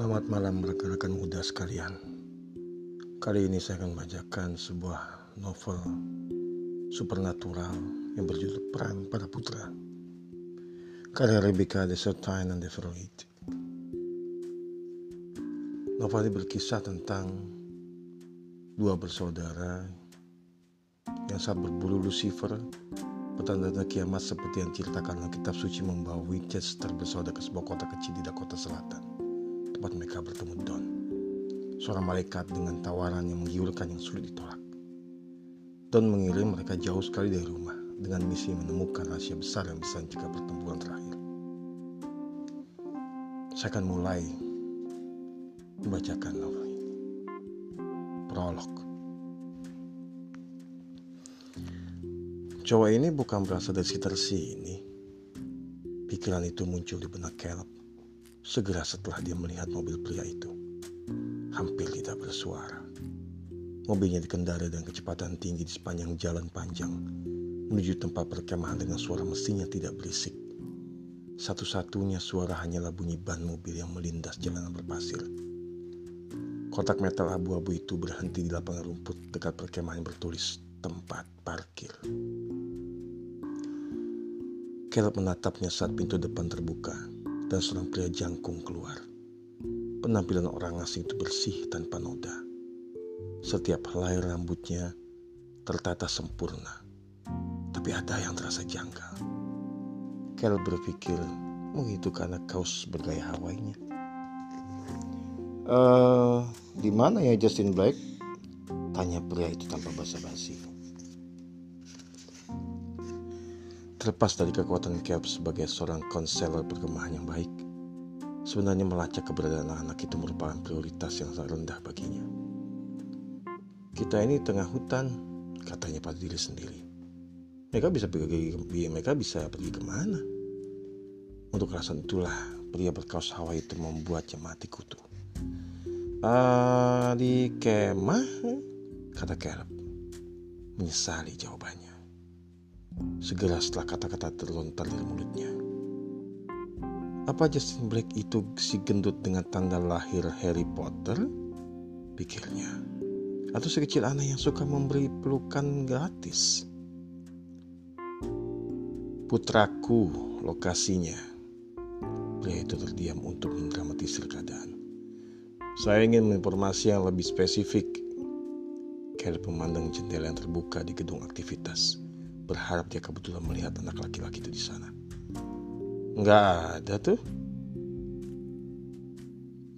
Selamat malam rekan-rekan muda sekalian. Kali ini saya akan membacakan sebuah novel supernatural yang berjudul Peran Para Putra. Karya Rebecca Desertine and Deveroid. Novel ini berkisah tentang dua bersaudara yang saat berburu Lucifer petanda kiamat seperti yang diceritakan dalam kitab suci membawa Winchester bersaudara ke sebuah kota kecil di Dakota Selatan tempat mereka bertemu Don, seorang malaikat dengan tawaran yang menggiurkan yang sulit ditolak. Don mengirim mereka jauh sekali dari rumah dengan misi menemukan rahasia besar yang bisa mencegah pertempuran terakhir. Saya akan mulai membacakan novel ini. Prolog. Cowok ini bukan berasal dari sekitar sini. Pikiran itu muncul di benak Caleb segera setelah dia melihat mobil pria itu. Hampir tidak bersuara. Mobilnya dikendari dengan kecepatan tinggi di sepanjang jalan panjang menuju tempat perkemahan dengan suara mesinnya tidak berisik. Satu-satunya suara hanyalah bunyi ban mobil yang melindas jalanan berpasir. Kotak metal abu-abu itu berhenti di lapangan rumput dekat perkemahan yang bertulis tempat parkir. Caleb menatapnya saat pintu depan terbuka dan seorang pria jangkung keluar. Penampilan orang asing itu bersih tanpa noda. Setiap helai rambutnya tertata sempurna, tapi ada yang terasa janggal. Kel berpikir, mungkin itu karena kaos bergaya Hawaiinya. Uh, di mana ya Justin Black? Tanya pria itu tanpa basa-basi. Terlepas dari kekuatan Cap sebagai seorang konselor perkemahan yang baik, sebenarnya melacak keberadaan anak-anak itu merupakan prioritas yang sangat rendah baginya. Kita ini tengah hutan, katanya pada diri sendiri. Mereka bisa pergi, mereka bisa pergi ke mana? Untuk alasan itulah pria berkaos Hawaii itu membuatnya mati kutu. Uh, di kemah, kata Caleb. Menyesali jawabannya segera setelah kata-kata terlontar dari mulutnya. Apa Justin Blake itu si gendut dengan tanda lahir Harry Potter? Pikirnya. Atau si kecil anak yang suka memberi pelukan gratis? Putraku lokasinya. Pria itu terdiam untuk mendramatisir keadaan. Saya ingin informasi yang lebih spesifik. Kelly memandang jendela yang terbuka di gedung aktivitas berharap dia kebetulan melihat anak laki-laki itu di sana. Enggak ada tuh.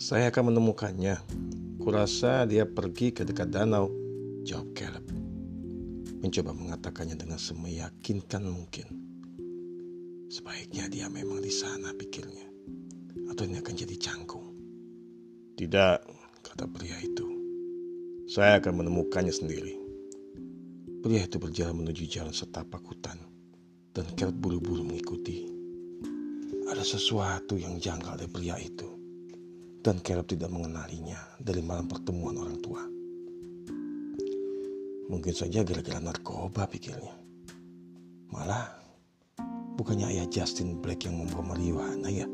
Saya akan menemukannya. Kurasa dia pergi ke dekat danau, jawab Caleb. Mencoba mengatakannya dengan semeyakinkan mungkin. Sebaiknya dia memang di sana pikirnya. Atau ini akan jadi canggung. Tidak, kata pria itu. Saya akan menemukannya sendiri. Pria itu berjalan menuju jalan setapak hutan dan Caleb buru-buru mengikuti. Ada sesuatu yang janggal dari pria itu dan Caleb tidak mengenalinya dari malam pertemuan orang tua. Mungkin saja gara-gara narkoba pikirnya. Malah bukannya ayah Justin Black yang membawa marijuana ya.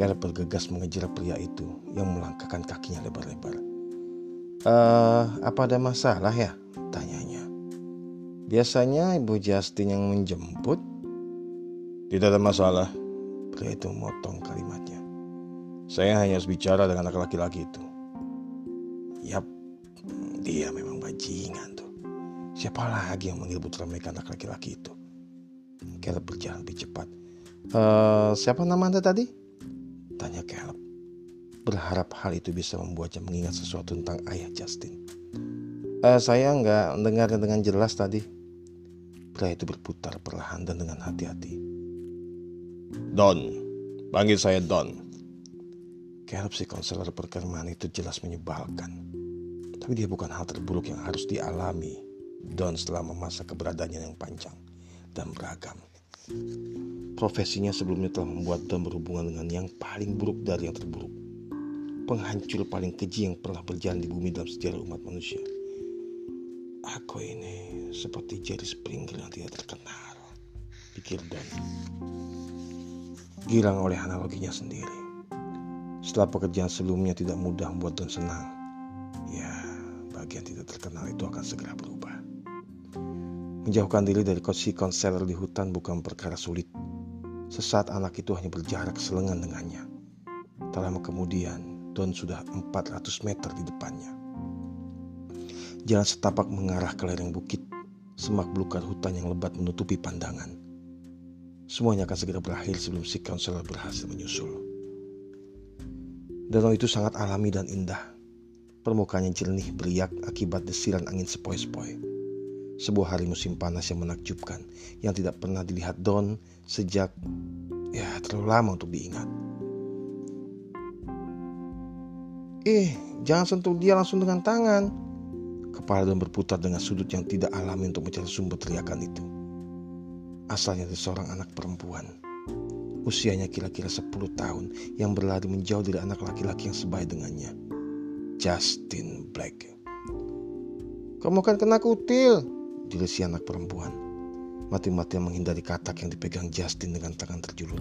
Caleb bergegas mengejar pria itu yang melangkahkan kakinya lebar-lebar. Uh, apa ada masalah ya? Tanyanya. Biasanya Ibu Justin yang menjemput. Tidak ada masalah. Pria itu memotong kalimatnya. Saya hanya harus bicara dengan anak laki-laki itu. Yap, dia memang bajingan tuh. Siapa lagi yang manggil mereka anak laki-laki itu? Caleb berjalan lebih cepat. Uh, siapa nama anda tadi? Tanya Caleb. Berharap hal itu bisa membuatnya mengingat sesuatu tentang ayah Justin. Uh, saya nggak mendengar dengan jelas tadi. Pria itu berputar perlahan dan dengan hati-hati. Don, panggil saya Don. Caleb si konselor perkemahan itu jelas menyebalkan. Tapi dia bukan hal terburuk yang harus dialami Don selama masa keberadaannya yang panjang dan beragam. Profesinya sebelumnya telah membuat Don berhubungan dengan yang paling buruk dari yang terburuk. Penghancur paling keji yang pernah berjalan di bumi dalam sejarah umat manusia. Aku ini seperti Jerry Springer yang tidak terkenal, pikir Don. Girang oleh analoginya sendiri. Setelah pekerjaan sebelumnya tidak mudah membuat Don senang, ya bagian tidak terkenal itu akan segera berubah. Menjauhkan diri dari si konselor di hutan bukan perkara sulit. Sesaat anak itu hanya berjarak selengan dengannya. Tak lama kemudian, Don sudah 400 meter di depannya. Jalan setapak mengarah ke lereng bukit, semak belukar hutan yang lebat menutupi pandangan. Semuanya akan segera berakhir sebelum si konselor berhasil menyusul. Danau itu sangat alami dan indah. Permukaannya jernih beriak akibat desiran angin sepoi-sepoi. Sebuah hari musim panas yang menakjubkan yang tidak pernah dilihat Don sejak ya terlalu lama untuk diingat. Eh, jangan sentuh dia langsung dengan tangan. Kepala Don berputar dengan sudut yang tidak alami untuk mencari sumber teriakan itu. Asalnya dari seorang anak perempuan usianya kira-kira 10 tahun yang berlari menjauh dari anak laki-laki yang sebaya dengannya. Justin Black. Kamu kan kena kutil, jilid si anak perempuan. Mati-matian menghindari katak yang dipegang Justin dengan tangan terjulur.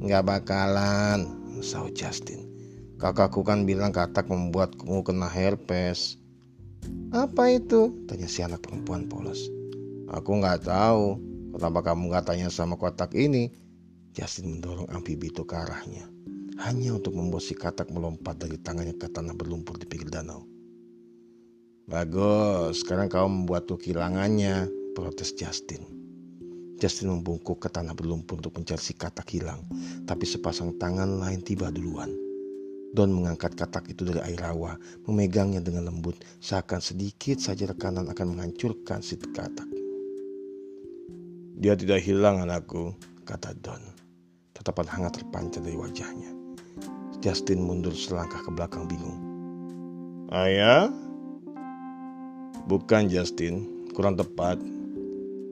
Nggak bakalan, sahut Justin. Kakakku kan bilang katak membuatmu kena herpes. Apa itu? Tanya si anak perempuan polos. Aku nggak tahu. Kenapa kamu nggak tanya sama kotak ini? Justin mendorong amfibi itu ke arahnya, hanya untuk membuat si katak melompat dari tangannya ke tanah berlumpur di pinggir danau. Bagus, sekarang kau membuatku kehilangannya, protes Justin. Justin membungkuk ke tanah berlumpur untuk mencari si katak hilang, tapi sepasang tangan lain tiba duluan. Don mengangkat katak itu dari air rawa, memegangnya dengan lembut, seakan sedikit saja rekanan akan menghancurkan si katak. Dia tidak hilang anakku, kata Don. Tatapan hangat terpancar dari wajahnya. Justin mundur selangkah ke belakang bingung. Ayah? Bukan Justin, kurang tepat.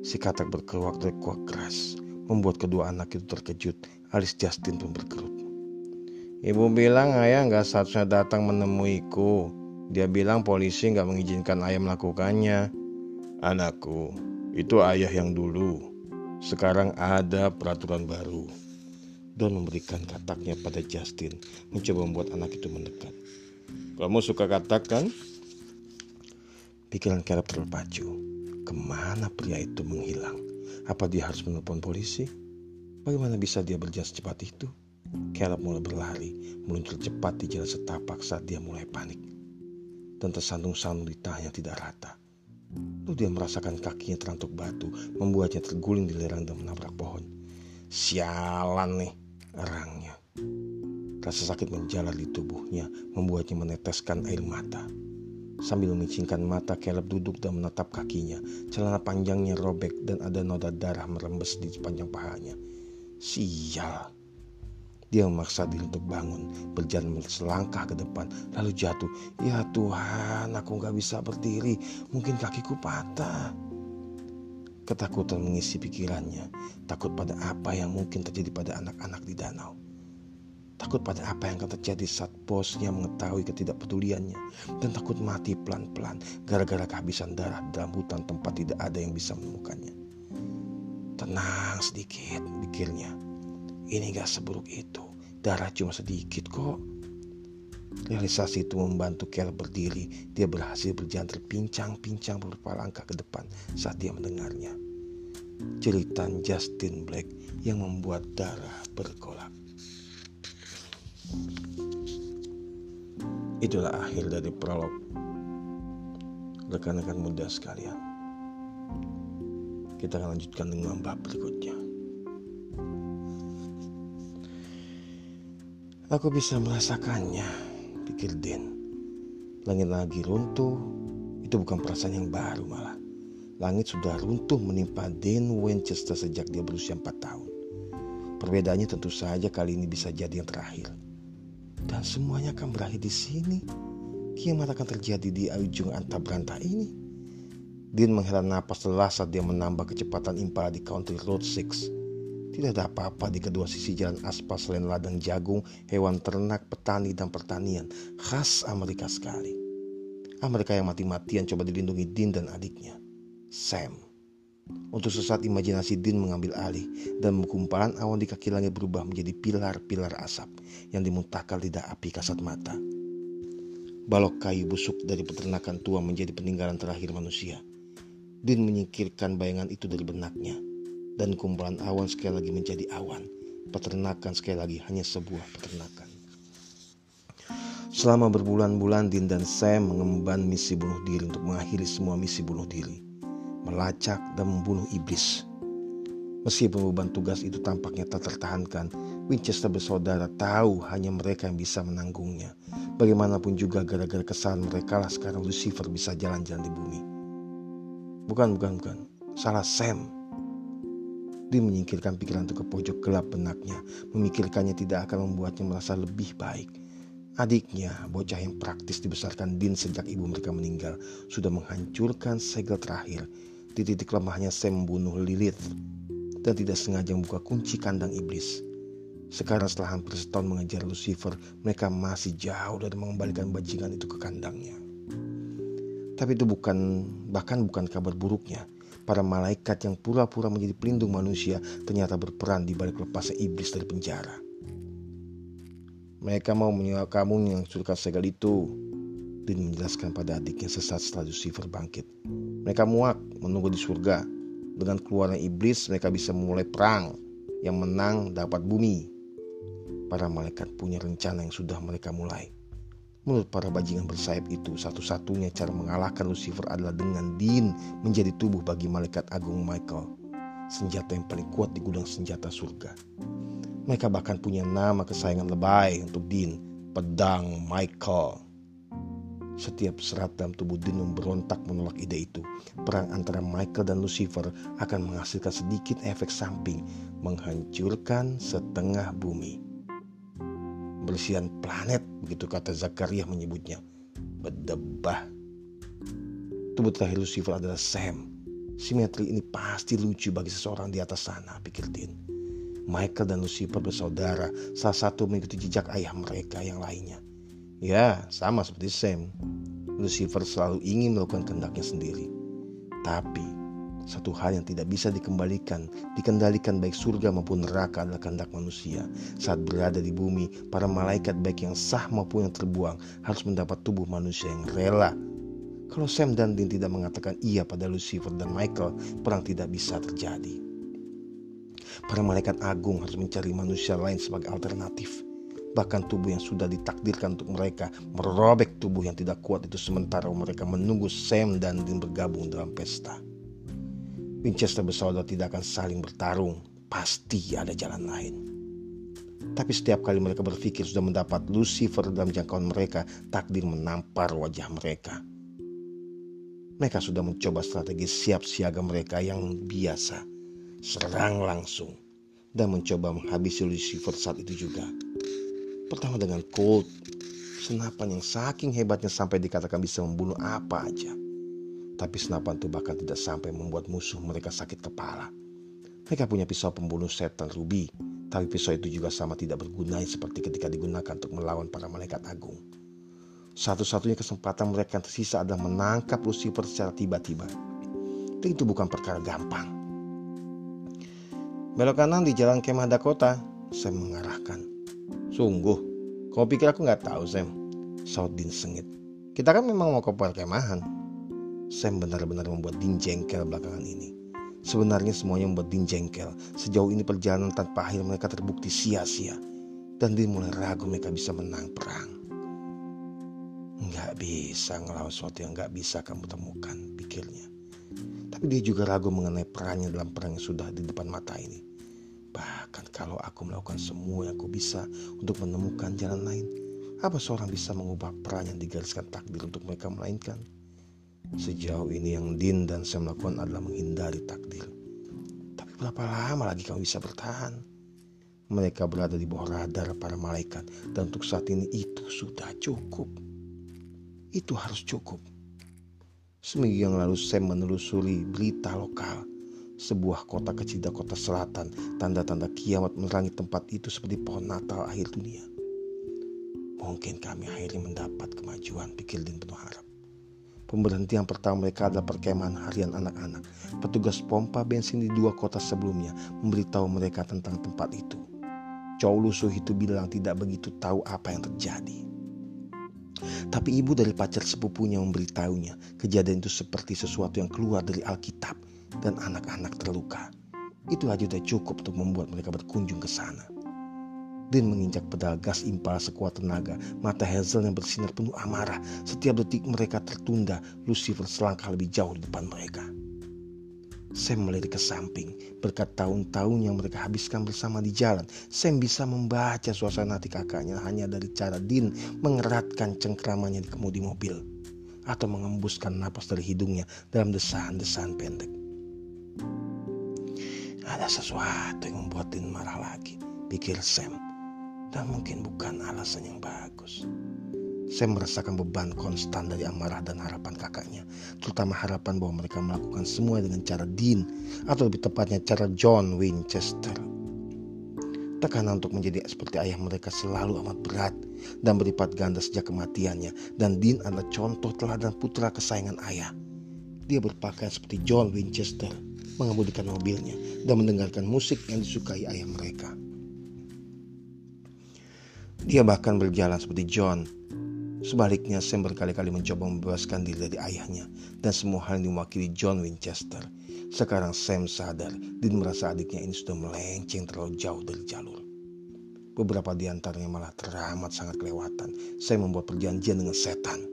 Si katak berkeruak dari kuak keras, membuat kedua anak itu terkejut. Alis Justin pun berkerut. Ibu bilang ayah nggak seharusnya datang menemuiku. Dia bilang polisi nggak mengizinkan ayah melakukannya. Anakku, itu ayah yang dulu. Sekarang ada peraturan baru. Don memberikan kataknya pada Justin, mencoba membuat anak itu mendekat. Kamu suka katak kan? Pikiran Caleb terpacu. Ke mana pria itu menghilang? Apa dia harus menelpon polisi? Bagaimana bisa dia berjalan secepat itu? Caleb mulai berlari, meluncur cepat di jalan setapak saat dia mulai panik. Dan tersandung-sandung di tanah yang tidak rata. Lalu dia merasakan kakinya terantuk batu, membuatnya terguling di lerang dan menabrak pohon. Sialan nih, erangnya. Rasa sakit menjalar di tubuhnya, membuatnya meneteskan air mata. Sambil memicingkan mata, Caleb duduk dan menatap kakinya. Celana panjangnya robek dan ada noda darah merembes di sepanjang pahanya. Sial. Dia memaksa diri untuk bangun, berjalan selangkah ke depan, lalu jatuh. Ya Tuhan, aku gak bisa berdiri, mungkin kakiku patah. Ketakutan mengisi pikirannya, takut pada apa yang mungkin terjadi pada anak-anak di danau. Takut pada apa yang akan terjadi saat bosnya mengetahui ketidakpeduliannya dan takut mati pelan-pelan gara-gara kehabisan darah dalam hutan tempat tidak ada yang bisa menemukannya. Tenang sedikit, pikirnya. Ini gak seburuk itu. Darah cuma sedikit kok. Realisasi itu membantu Kel berdiri. Dia berhasil berjalan terpincang-pincang beberapa langkah ke depan saat dia mendengarnya. Jeritan Justin Black yang membuat darah bergolak. Itulah akhir dari prolog. Rekan-rekan muda sekalian. Kita akan lanjutkan dengan bab berikutnya. Aku bisa merasakannya pikir Den. Langit lagi runtuh, itu bukan perasaan yang baru malah. Langit sudah runtuh menimpa Den Winchester sejak dia berusia 4 tahun. Perbedaannya tentu saja kali ini bisa jadi yang terakhir. Dan semuanya akan berakhir di sini. Kiamat akan terjadi di ujung antah berantah ini. Dean menghela napas lelah saat dia menambah kecepatan impala di Country Road 6 tidak ada apa-apa di kedua sisi jalan aspal selain ladang jagung, hewan ternak, petani, dan pertanian. Khas Amerika sekali. Amerika yang mati-matian coba dilindungi Dean dan adiknya, Sam. Untuk sesaat imajinasi Din mengambil alih dan gumpalan awan di kaki langit berubah menjadi pilar-pilar asap yang dimuntahkan lidah api kasat mata. Balok kayu busuk dari peternakan tua menjadi peninggalan terakhir manusia. Din menyingkirkan bayangan itu dari benaknya dan kumpulan awan sekali lagi menjadi awan. Peternakan sekali lagi hanya sebuah peternakan. Selama berbulan-bulan Din dan Sam mengemban misi bunuh diri untuk mengakhiri semua misi bunuh diri melacak dan membunuh iblis. Meskipun beban tugas itu tampaknya tak tertahankan, Winchester bersaudara tahu hanya mereka yang bisa menanggungnya. Bagaimanapun juga gara-gara kesalahan mereka lah sekarang Lucifer bisa jalan-jalan di bumi. Bukan, bukan, bukan. Salah Sam. Dia menyingkirkan pikiran itu ke pojok gelap benaknya. Memikirkannya tidak akan membuatnya merasa lebih baik. Adiknya, bocah yang praktis dibesarkan Din sejak ibu mereka meninggal, sudah menghancurkan segel terakhir di titik lemahnya Sam membunuh Lilith dan tidak sengaja membuka kunci kandang iblis. Sekarang setelah hampir setahun mengejar Lucifer, mereka masih jauh dari mengembalikan bajingan itu ke kandangnya. Tapi itu bukan, bahkan bukan kabar buruknya. Para malaikat yang pura-pura menjadi pelindung manusia ternyata berperan di balik lepasnya iblis dari penjara. Mereka mau menyewa kamu yang surga segel itu, Din menjelaskan pada adiknya sesaat setelah Lucifer bangkit. Mereka muak menunggu di surga. Dengan keluarnya iblis mereka bisa memulai perang. Yang menang dapat bumi. Para malaikat punya rencana yang sudah mereka mulai. Menurut para bajingan bersayap itu, satu-satunya cara mengalahkan Lucifer adalah dengan Din menjadi tubuh bagi malaikat agung Michael. Senjata yang paling kuat di gudang senjata surga. Mereka bahkan punya nama kesayangan lebay untuk Din, Pedang Michael. Setiap serat dalam tubuh Din memberontak menolak ide itu. Perang antara Michael dan Lucifer akan menghasilkan sedikit efek samping, menghancurkan setengah bumi. Bersihan planet, begitu kata Zakaria menyebutnya. Berdebah. Tubuh terakhir Lucifer adalah Sam. Simetri ini pasti lucu bagi seseorang di atas sana, pikir Din. Michael dan Lucifer bersaudara, salah satu mengikuti jejak ayah mereka yang lainnya. Ya, sama seperti Sam. Lucifer selalu ingin melakukan kehendaknya sendiri. Tapi, satu hal yang tidak bisa dikembalikan, dikendalikan baik surga maupun neraka adalah kehendak manusia. Saat berada di bumi, para malaikat baik yang sah maupun yang terbuang harus mendapat tubuh manusia yang rela. Kalau Sam dan Dean tidak mengatakan iya pada Lucifer dan Michael, perang tidak bisa terjadi. Para malaikat agung harus mencari manusia lain sebagai alternatif bahkan tubuh yang sudah ditakdirkan untuk mereka merobek tubuh yang tidak kuat itu sementara mereka menunggu Sam dan Dean bergabung dalam pesta. Winchester bersaudara tidak akan saling bertarung, pasti ada jalan lain. Tapi setiap kali mereka berpikir sudah mendapat Lucifer dalam jangkauan mereka, takdir menampar wajah mereka. Mereka sudah mencoba strategi siap siaga mereka yang biasa, serang langsung, dan mencoba menghabisi Lucifer saat itu juga. Pertama dengan Colt, senapan yang saking hebatnya sampai dikatakan bisa membunuh apa aja. Tapi senapan itu bahkan tidak sampai membuat musuh mereka sakit kepala. Mereka punya pisau pembunuh setan Ruby, tapi pisau itu juga sama tidak berguna seperti ketika digunakan untuk melawan para malaikat agung. Satu-satunya kesempatan mereka yang tersisa adalah menangkap Lucifer secara tiba-tiba. Dan itu bukan perkara gampang. Belok kanan di jalan kemah Dakota, saya mengarahkan. Sungguh, kau pikir aku nggak tahu Sam? Saud Din sengit. Kita kan memang mau ke perkemahan. Sam benar-benar membuat Din jengkel belakangan ini. Sebenarnya semuanya membuat Din jengkel. Sejauh ini perjalanan tanpa akhir mereka terbukti sia-sia. Dan Din mulai ragu mereka bisa menang perang. Nggak bisa ngelawan sesuatu yang nggak bisa kamu temukan, pikirnya. Tapi dia juga ragu mengenai perannya dalam perang yang sudah di depan mata ini. Bahkan kalau aku melakukan semua yang aku bisa untuk menemukan jalan lain, apa seorang bisa mengubah peran yang digariskan takdir untuk mereka melainkan? Sejauh ini yang Din dan saya lakukan adalah menghindari takdir. Tapi berapa lama lagi kamu bisa bertahan? Mereka berada di bawah radar para malaikat dan untuk saat ini itu sudah cukup. Itu harus cukup. Seminggu yang lalu saya menelusuri berita lokal sebuah kota kecil di kota selatan, tanda-tanda kiamat menerangi tempat itu seperti pohon Natal akhir dunia. Mungkin kami akhirnya mendapat kemajuan, pikir Din penuh harap. Pemberhentian pertama mereka adalah perkemahan harian anak-anak. Petugas pompa bensin di dua kota sebelumnya memberitahu mereka tentang tempat itu. Chow Lusuh itu bilang tidak begitu tahu apa yang terjadi. Tapi ibu dari pacar sepupunya memberitahunya kejadian itu seperti sesuatu yang keluar dari Alkitab dan anak-anak terluka. Itu aja sudah cukup untuk membuat mereka berkunjung ke sana. Din menginjak pedal gas impal sekuat tenaga. Mata Hazel yang bersinar penuh amarah. Setiap detik mereka tertunda, Lucifer selangkah lebih jauh di depan mereka. Sam melirik ke samping. Berkat tahun-tahun yang mereka habiskan bersama di jalan, Sam bisa membaca suasana hati kakaknya hanya dari cara Din mengeratkan cengkramannya di kemudi mobil atau mengembuskan napas dari hidungnya dalam desahan-desahan pendek. Ada sesuatu yang membuat Din marah lagi, pikir Sam dan mungkin bukan alasan yang bagus. Saya merasakan beban konstan dari amarah dan harapan kakaknya, terutama harapan bahwa mereka melakukan semua dengan cara Dean, atau lebih tepatnya cara John Winchester. Tekanan untuk menjadi seperti ayah mereka selalu amat berat dan berlipat ganda sejak kematiannya, dan Dean adalah contoh teladan putra kesayangan ayah. Dia berpakaian seperti John Winchester, mengemudikan mobilnya, dan mendengarkan musik yang disukai ayah mereka. Dia bahkan berjalan seperti John. Sebaliknya, Sam berkali-kali mencoba membebaskan diri dari ayahnya dan semua hal yang diwakili John Winchester. Sekarang Sam sadar dan merasa adiknya ini sudah melenceng terlalu jauh dari jalur. Beberapa di antaranya malah teramat sangat kelewatan. Sam membuat perjanjian dengan setan,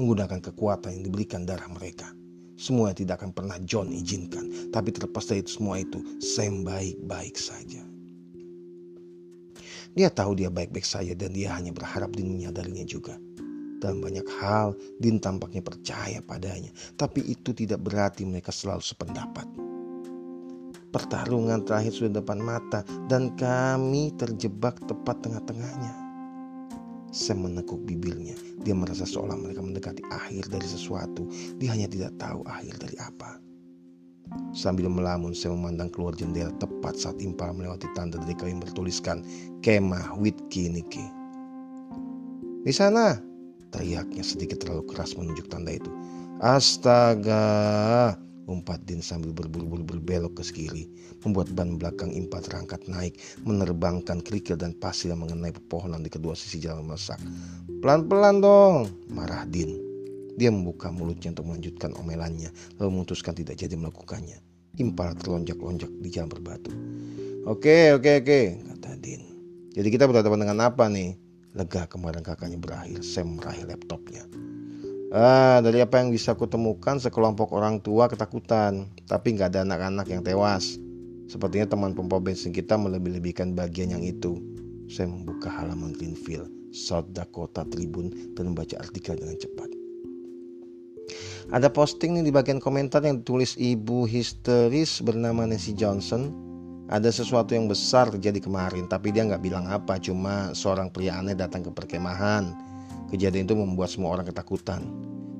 menggunakan kekuatan yang diberikan darah mereka. Semua yang tidak akan pernah John izinkan, tapi terlepas dari semua itu, Sam baik-baik saja. Dia tahu dia baik-baik saja dan dia hanya berharap Din menyadarinya juga. Dalam banyak hal, Din tampaknya percaya padanya. Tapi itu tidak berarti mereka selalu sependapat. Pertarungan terakhir sudah depan mata dan kami terjebak tepat tengah-tengahnya. Sam menekuk bibirnya. Dia merasa seolah mereka mendekati akhir dari sesuatu. Dia hanya tidak tahu akhir dari apa. Sambil melamun, saya memandang keluar jendela tepat saat impal melewati tanda dari kayu bertuliskan Kemah Witki Niki. Di sana, teriaknya sedikit terlalu keras menunjuk tanda itu. Astaga, umpat Din sambil berburu-buru berbelok ke kiri, membuat ban belakang impal terangkat naik, menerbangkan kerikil dan pasir yang mengenai pepohonan di kedua sisi jalan mesak. Pelan-pelan dong, marah Din. Dia membuka mulutnya untuk melanjutkan omelannya, lalu memutuskan tidak jadi melakukannya. Impal terlonjak-lonjak di jalan berbatu. Oke, oke, oke, kata Din. Jadi kita berhadapan dengan apa nih? Lega kemarin kakaknya berakhir, Sam meraih laptopnya. Ah, dari apa yang bisa kutemukan sekelompok orang tua ketakutan, tapi nggak ada anak-anak yang tewas. Sepertinya teman pompa bensin kita melebih-lebihkan bagian yang itu. Saya membuka halaman Greenfield, South Dakota Tribune dan membaca artikel dengan cepat. Ada posting nih di bagian komentar yang ditulis ibu histeris bernama Nancy Johnson. Ada sesuatu yang besar terjadi kemarin, tapi dia nggak bilang apa, cuma seorang pria aneh datang ke perkemahan. Kejadian itu membuat semua orang ketakutan.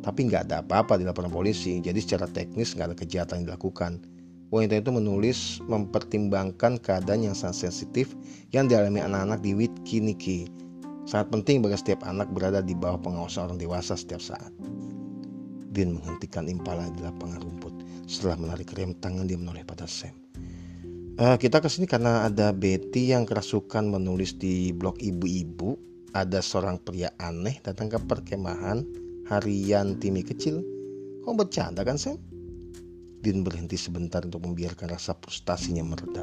Tapi nggak ada apa-apa di laporan polisi, jadi secara teknis nggak ada kejahatan yang dilakukan. Wanita itu menulis mempertimbangkan keadaan yang sangat sensitif yang dialami anak-anak di Witkiniki. Sangat penting bagi setiap anak berada di bawah pengawasan orang dewasa setiap saat. Din menghentikan impala di lapangan rumput. Setelah menarik rem tangan dia menoleh pada Sam. Uh, kita ke sini karena ada Betty yang kerasukan menulis di blog ibu-ibu. Ada seorang pria aneh datang ke perkemahan harian Timi kecil. Kau bercanda kan Sam? Din berhenti sebentar untuk membiarkan rasa frustasinya mereda.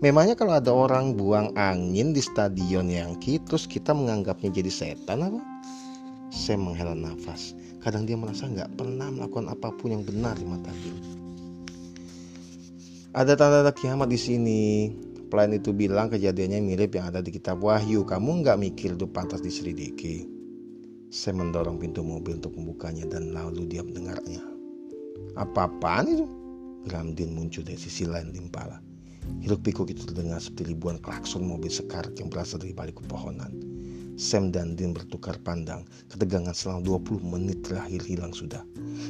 Memangnya kalau ada orang buang angin di stadion yang terus kita menganggapnya jadi setan apa? Sam menghela nafas. Kadang dia merasa nggak pernah melakukan apa pun yang benar di mata dia. Ada tanda-tanda kiamat di sini. Pelayan itu bilang kejadiannya mirip yang ada di kitab Wahyu. Kamu nggak mikir itu pantas diselidiki. Saya mendorong pintu mobil untuk membukanya dan lalu dia mendengarnya. Apa-apaan itu? Ramdin muncul dari sisi lain limpala. Hiruk pikuk itu terdengar seperti ribuan klakson mobil sekarat yang berasal dari balik pepohonan. Sam dan Dean bertukar pandang. Ketegangan selama 20 menit terakhir hilang sudah.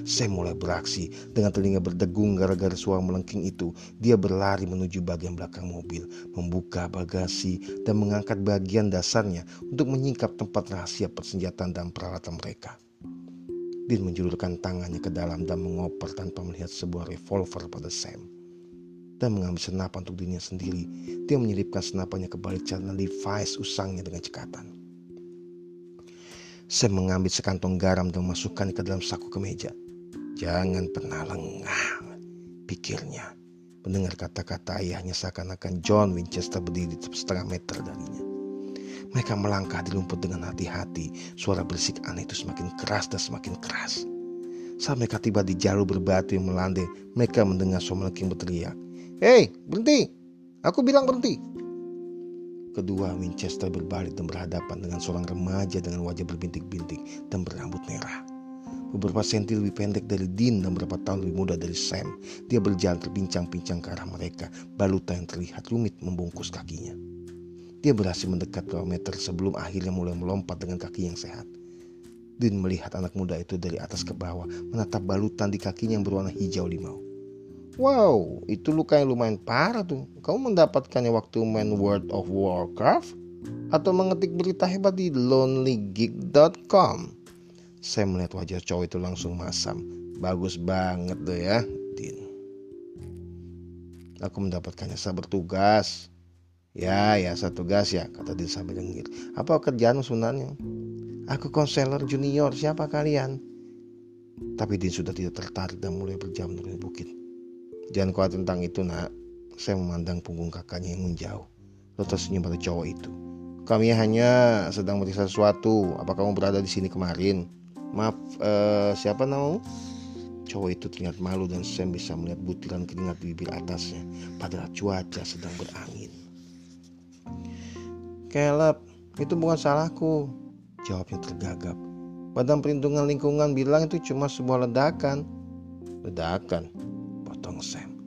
Sam mulai beraksi. Dengan telinga berdegung gara-gara suara melengking itu, dia berlari menuju bagian belakang mobil, membuka bagasi, dan mengangkat bagian dasarnya untuk menyingkap tempat rahasia persenjataan dan peralatan mereka. Dean menjulurkan tangannya ke dalam dan mengoper tanpa melihat sebuah revolver pada Sam. Dan mengambil senapan untuk dirinya sendiri. Dia menyelipkan senapannya ke balik celana Levi's usangnya dengan cekatan. Sam mengambil sekantong garam dan memasukkannya ke dalam saku kemeja. Jangan pernah lengah, pikirnya. Mendengar kata-kata ayahnya seakan-akan John Winchester berdiri setengah meter darinya. Mereka melangkah di lumpur dengan hati-hati. Suara berisik aneh itu semakin keras dan semakin keras. Saat mereka tiba di jalur berbatu yang melandai, mereka mendengar suara King berteriak. Hei, berhenti! Aku bilang berhenti! Kedua Winchester berbalik dan berhadapan dengan seorang remaja dengan wajah berbintik-bintik dan berambut merah. Beberapa senti lebih pendek dari Dean dan beberapa tahun lebih muda dari Sam. Dia berjalan terbincang-bincang ke arah mereka. Balutan yang terlihat rumit membungkus kakinya. Dia berhasil mendekat beberapa meter sebelum akhirnya mulai melompat dengan kaki yang sehat. Din melihat anak muda itu dari atas ke bawah, menatap balutan di kakinya yang berwarna hijau limau. Wow, itu luka yang lumayan parah tuh. Kamu mendapatkannya waktu main World of Warcraft? Atau mengetik berita hebat di lonelygig.com? Saya melihat wajah cowok itu langsung masam. Bagus banget tuh ya, Din. Aku mendapatkannya saat bertugas. Ya, ya satu gas ya, kata dia sambil dengir. Apa kerjaan sebenarnya? Aku konselor junior, siapa kalian? Tapi Din sudah tidak tertarik dan mulai berjalan menuruni bukit. Jangan khawatir tentang itu nak. Saya memandang punggung kakaknya yang menjauh. Lalu tersenyum pada cowok itu. Kami hanya sedang meriksa sesuatu. Apa kamu berada di sini kemarin? Maaf, uh, siapa namamu? Cowok itu terlihat malu dan Sam bisa melihat butiran keringat di bibir atasnya. Padahal cuaca sedang berangin. Caleb, itu bukan salahku. Jawabnya tergagap. Badan Perlindungan Lingkungan bilang itu cuma sebuah ledakan. Ledakan? Sam.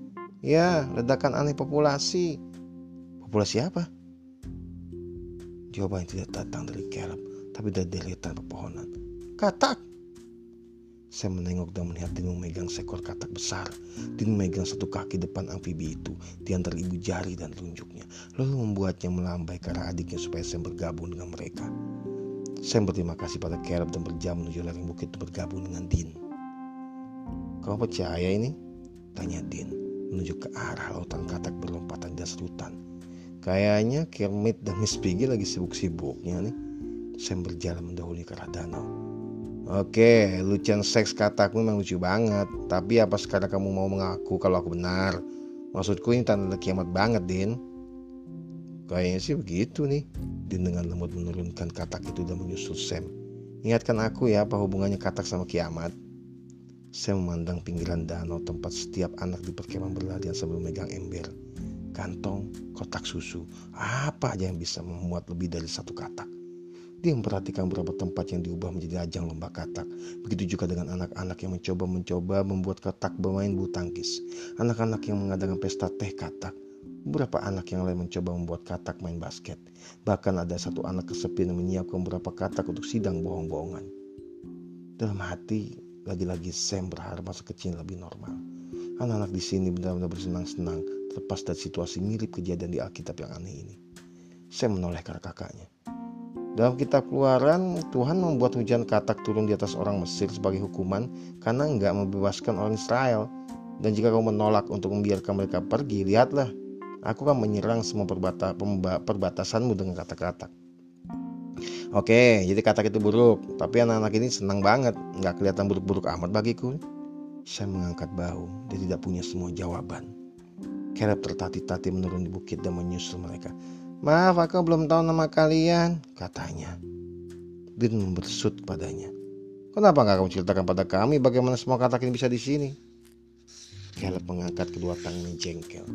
Ya, ledakan aneh populasi. Populasi apa? Jawaban tidak datang dari Caleb, tapi dari deretan pepohonan. Katak! Saya menengok dan melihat Din memegang seekor katak besar. Din memegang satu kaki depan amfibi itu di antara ibu jari dan telunjuknya. Lalu membuatnya melambai ke arah adiknya supaya Sam bergabung dengan mereka. Sam berterima kasih pada Caleb dan berjalan menuju lereng bukit untuk bergabung dengan Din. Kau percaya ini? Tanya Din menuju ke arah lautan katak berlompatan di dasar hutan. Kayaknya Kermit dan Miss Piggy lagi sibuk-sibuknya nih. Sam berjalan mendahului ke arah danau. Oke, lucuan seks kataku memang lucu banget. Tapi apa sekarang kamu mau mengaku kalau aku benar? Maksudku ini tanda kiamat banget, Din. Kayaknya sih begitu nih. Din dengan lembut menurunkan katak itu dan menyusul Sam. Ingatkan aku ya apa hubungannya katak sama kiamat. Sam memandang pinggiran danau tempat setiap anak di perkemahan berlarian sambil memegang ember, kantong, kotak susu, apa aja yang bisa memuat lebih dari satu katak. Dia memperhatikan beberapa tempat yang diubah menjadi ajang lomba katak. Begitu juga dengan anak-anak yang mencoba-mencoba membuat katak bermain bulu tangkis. Anak-anak yang mengadakan pesta teh katak. Beberapa anak yang lain mencoba membuat katak main basket. Bahkan ada satu anak kesepian yang menyiapkan beberapa katak untuk sidang bohong-bohongan. Dalam hati, lagi-lagi Sam berharap masa kecil lebih normal. Anak-anak di sini benar-benar bersenang-senang terlepas dari situasi mirip kejadian di Alkitab yang aneh ini. Sam menoleh ke arah kakaknya. Dalam kitab keluaran, Tuhan membuat hujan katak turun di atas orang Mesir sebagai hukuman karena enggak membebaskan orang Israel. Dan jika kamu menolak untuk membiarkan mereka pergi, lihatlah, aku akan menyerang semua perbata, perbatasanmu dengan kata-kata. Oke, jadi katak itu buruk, tapi anak-anak ini senang banget, nggak kelihatan buruk-buruk amat bagiku. Saya mengangkat bahu, dia tidak punya semua jawaban. Caleb tertati-tati menurun di bukit dan menyusul mereka. Maaf, aku belum tahu nama kalian, katanya. Din membersut padanya. Kenapa nggak kamu ceritakan pada kami bagaimana semua kata ini bisa di sini? Caleb mengangkat kedua tangannya jengkel.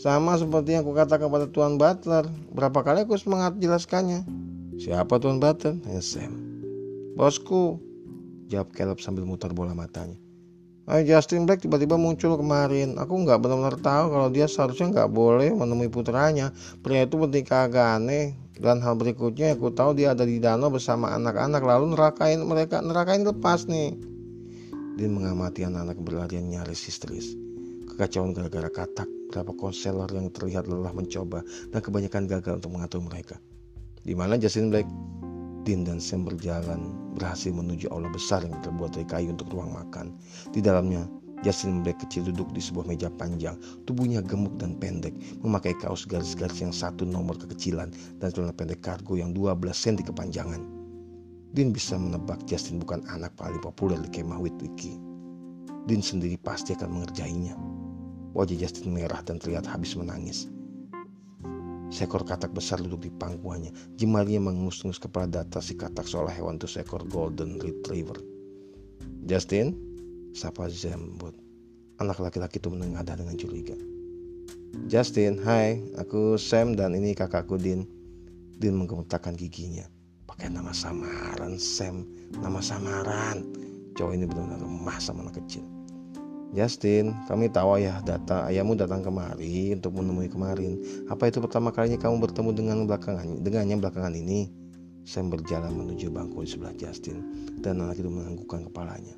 Sama seperti yang aku katakan pada Tuan Butler. Berapa kali aku semangat jelaskannya. Siapa Tuan Butler? Tanya Sam. Bosku. Jawab Caleb sambil mutar bola matanya. Ay, Justin Black tiba-tiba muncul kemarin. Aku nggak benar-benar tahu kalau dia seharusnya nggak boleh menemui putranya. Pria itu bertingkah agak aneh. Dan hal berikutnya aku tahu dia ada di danau bersama anak-anak lalu nerakain mereka nerakain lepas nih. Dia mengamati anak-anak berlarian nyaris histeris. Kekacauan gara-gara katak, berapa konselor yang terlihat lelah mencoba dan kebanyakan gagal untuk mengatur mereka. Di mana Justin Black? Din dan Sam berjalan berhasil menuju aula besar yang terbuat dari kayu untuk ruang makan. Di dalamnya, Justin Black kecil duduk di sebuah meja panjang, tubuhnya gemuk dan pendek, memakai kaos garis-garis yang satu nomor kekecilan dan celana pendek kargo yang 12 cm kepanjangan. Din bisa menebak Justin bukan anak paling populer di kemah Witwiki. Din sendiri pasti akan mengerjainya. Wajah Justin merah dan terlihat habis menangis. Seekor katak besar duduk di pangkuannya. Jemarinya mengus-ngus kepala data si katak seolah hewan itu seekor golden retriever. Justin, sapa Zembot. Anak laki-laki itu menengadah dengan curiga. Justin, hai, aku Sam dan ini kakakku Din. Din menggemetarkan giginya. Pakai nama samaran Sam, nama samaran. Cowok ini benar-benar lemah sama anak kecil. Justin, kami tahu ayah data ayahmu datang kemari untuk menemui kemarin. Apa itu pertama kalinya kamu bertemu dengan belakangan dengannya belakangan ini? Sam berjalan menuju bangku di sebelah Justin dan anak itu menganggukkan kepalanya.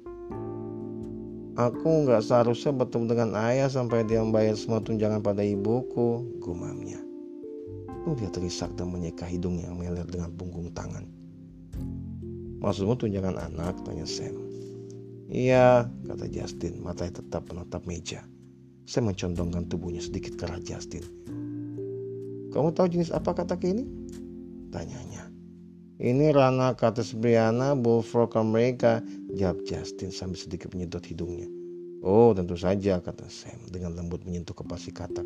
Aku nggak seharusnya bertemu dengan ayah sampai dia membayar semua tunjangan pada ibuku, gumamnya. Dia terisak dan menyeka hidungnya yang meler dengan punggung tangan. Maksudmu tunjangan anak? Tanya Sam. Iya, kata Justin, matanya tetap menatap meja. Saya mencondongkan tubuhnya sedikit ke arah Justin. Kamu tahu jenis apa kata ini? Tanyanya. Ini Rana Kates Briana Bullfrog Amerika, jawab Justin sambil sedikit menyedot hidungnya. Oh, tentu saja, kata Sam dengan lembut menyentuh kepala si katak.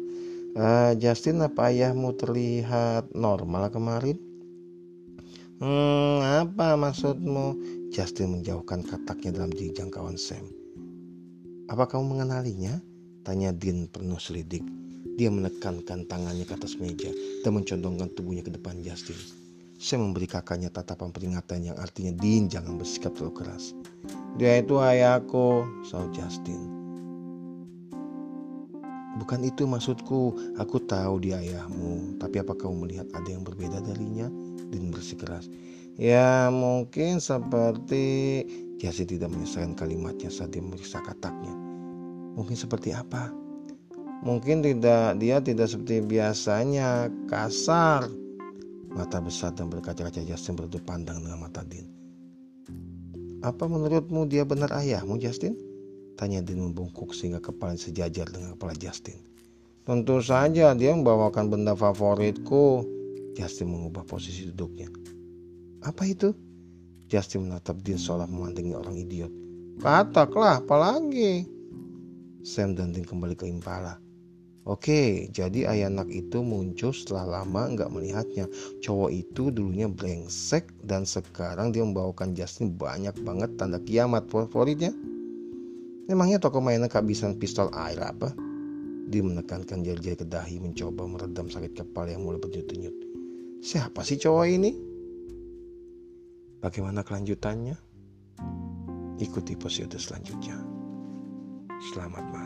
Uh, Justin, apa ayahmu terlihat normal kemarin? Hmm, apa maksudmu? Justin menjauhkan kataknya dalam diri jangkauan Sam. Apa kamu mengenalinya? Tanya Dean penuh selidik. Dia menekankan tangannya ke atas meja dan mencondongkan tubuhnya ke depan Justin. Sam memberi kakaknya tatapan peringatan yang artinya Dean jangan bersikap terlalu keras. Dia itu ayahku, saud Justin. Bukan itu maksudku, aku tahu dia ayahmu, tapi apa kamu melihat ada yang berbeda darinya? Din bersikeras. Ya mungkin seperti Jasi tidak menyelesaikan kalimatnya saat dia memeriksa kataknya. Mungkin seperti apa? Mungkin tidak dia tidak seperti biasanya kasar. Mata besar dan berkaca-kaca Justin berdua pandang dengan mata Din. Apa menurutmu dia benar ayahmu Justin? Tanya Din membungkuk sehingga kepala sejajar dengan kepala Justin. Tentu saja dia membawakan benda favoritku. Justin mengubah posisi duduknya. Apa itu? Justin menatap Dean seolah memandangi orang idiot. Kataklah, apalagi? Sam dan Dean kembali ke impala. Oke, jadi ayah anak itu muncul setelah lama nggak melihatnya. Cowok itu dulunya brengsek dan sekarang dia membawakan Justin banyak banget tanda kiamat favoritnya. Memangnya toko mainan kehabisan pistol air apa? Dia menekankan jari-jari ke dahi mencoba meredam sakit kepala yang mulai berdenyut-denyut. Siapa sih cowok ini? Bagaimana kelanjutannya? Ikuti episode selanjutnya. Selamat malam.